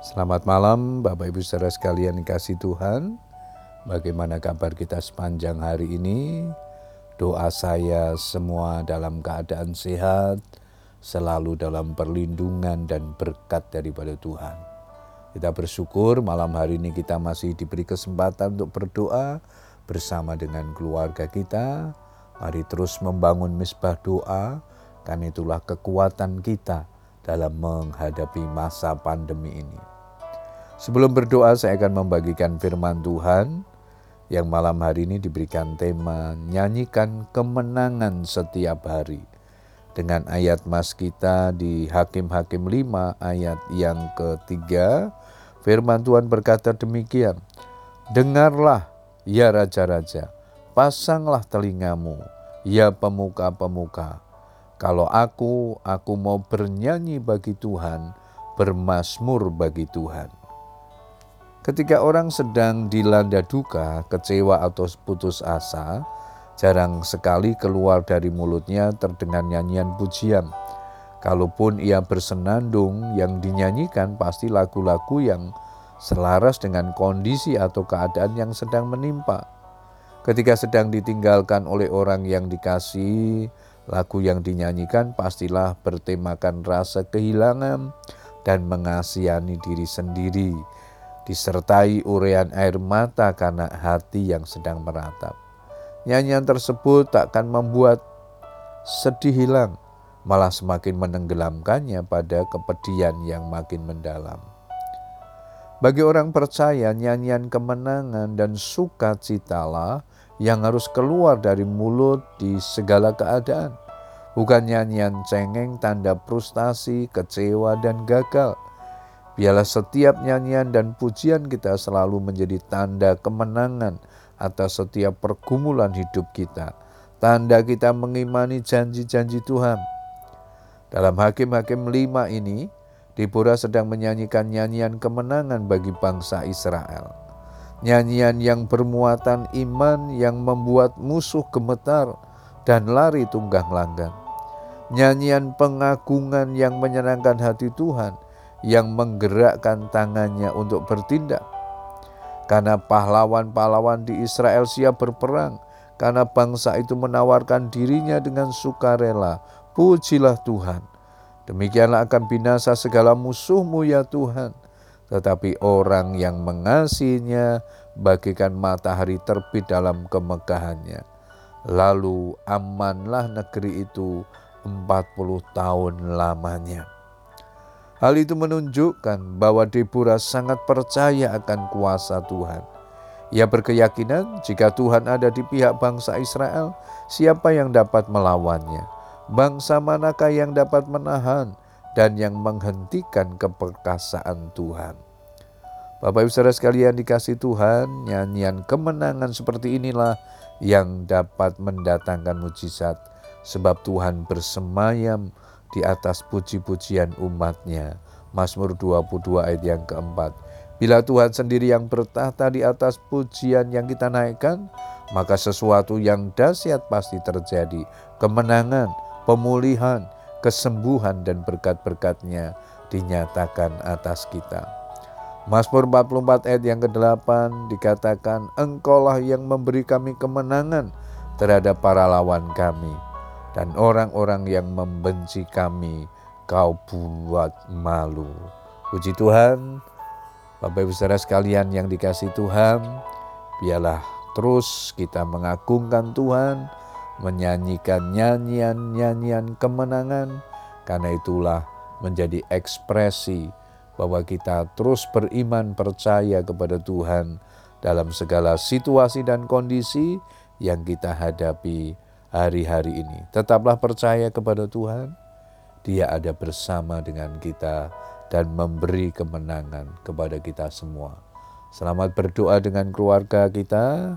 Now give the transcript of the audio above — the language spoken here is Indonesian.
Selamat malam Bapak Ibu saudara sekalian dikasih Tuhan. Bagaimana kabar kita sepanjang hari ini? Doa saya semua dalam keadaan sehat, selalu dalam perlindungan dan berkat daripada Tuhan. Kita bersyukur malam hari ini kita masih diberi kesempatan untuk berdoa bersama dengan keluarga kita. Mari terus membangun misbah doa, karena itulah kekuatan kita dalam menghadapi masa pandemi ini. Sebelum berdoa, saya akan membagikan firman Tuhan yang malam hari ini diberikan tema nyanyikan kemenangan setiap hari. Dengan ayat mas kita di Hakim-Hakim 5 ayat yang ketiga, firman Tuhan berkata demikian, Dengarlah, ya raja-raja, pasanglah telingamu, ya pemuka-pemuka. Kalau aku, aku mau bernyanyi bagi Tuhan, bermasmur bagi Tuhan. Ketika orang sedang dilanda duka, kecewa atau putus asa, jarang sekali keluar dari mulutnya terdengar nyanyian pujian. Kalaupun ia bersenandung, yang dinyanyikan pasti lagu-lagu yang selaras dengan kondisi atau keadaan yang sedang menimpa. Ketika sedang ditinggalkan oleh orang yang dikasih, lagu yang dinyanyikan pastilah bertemakan rasa kehilangan dan mengasihani diri sendiri disertai urean air mata karena hati yang sedang meratap. Nyanyian tersebut tak akan membuat sedih hilang, malah semakin menenggelamkannya pada kepedihan yang makin mendalam. Bagi orang percaya, nyanyian kemenangan dan sukacitalah yang harus keluar dari mulut di segala keadaan. Bukan nyanyian cengeng tanda frustasi, kecewa, dan gagal – Biarlah setiap nyanyian dan pujian kita selalu menjadi tanda kemenangan atas setiap pergumulan hidup kita. Tanda kita mengimani janji-janji Tuhan. Dalam Hakim-Hakim 5 ini, Deborah sedang menyanyikan nyanyian kemenangan bagi bangsa Israel. Nyanyian yang bermuatan iman yang membuat musuh gemetar dan lari tunggang langgang. Nyanyian pengagungan yang menyenangkan hati Tuhan – yang menggerakkan tangannya untuk bertindak. Karena pahlawan-pahlawan di Israel siap berperang, karena bangsa itu menawarkan dirinya dengan sukarela. Pujilah Tuhan. Demikianlah akan binasa segala musuhmu ya Tuhan. Tetapi orang yang mengasihinya bagikan matahari terbit dalam kemegahannya. Lalu amanlah negeri itu 40 tahun lamanya. Hal itu menunjukkan bahwa Deborah sangat percaya akan kuasa Tuhan. Ia berkeyakinan jika Tuhan ada di pihak bangsa Israel, siapa yang dapat melawannya? Bangsa manakah yang dapat menahan dan yang menghentikan keperkasaan Tuhan? Bapak Ibu Saudara sekalian dikasih Tuhan, nyanyian kemenangan seperti inilah yang dapat mendatangkan mujizat sebab Tuhan bersemayam di atas puji-pujian umatnya. Mazmur 22 ayat yang keempat. Bila Tuhan sendiri yang bertahta di atas pujian yang kita naikkan, maka sesuatu yang dahsyat pasti terjadi. Kemenangan, pemulihan, kesembuhan dan berkat-berkatnya dinyatakan atas kita. Mazmur 44 ayat yang ke-8 dikatakan, Engkaulah yang memberi kami kemenangan terhadap para lawan kami dan orang-orang yang membenci kami kau buat malu. Puji Tuhan, Bapak Ibu Saudara sekalian yang dikasih Tuhan, biarlah terus kita mengagungkan Tuhan, menyanyikan nyanyian-nyanyian kemenangan, karena itulah menjadi ekspresi bahwa kita terus beriman percaya kepada Tuhan dalam segala situasi dan kondisi yang kita hadapi hari-hari ini. Tetaplah percaya kepada Tuhan, Dia ada bersama dengan kita dan memberi kemenangan kepada kita semua. Selamat berdoa dengan keluarga kita.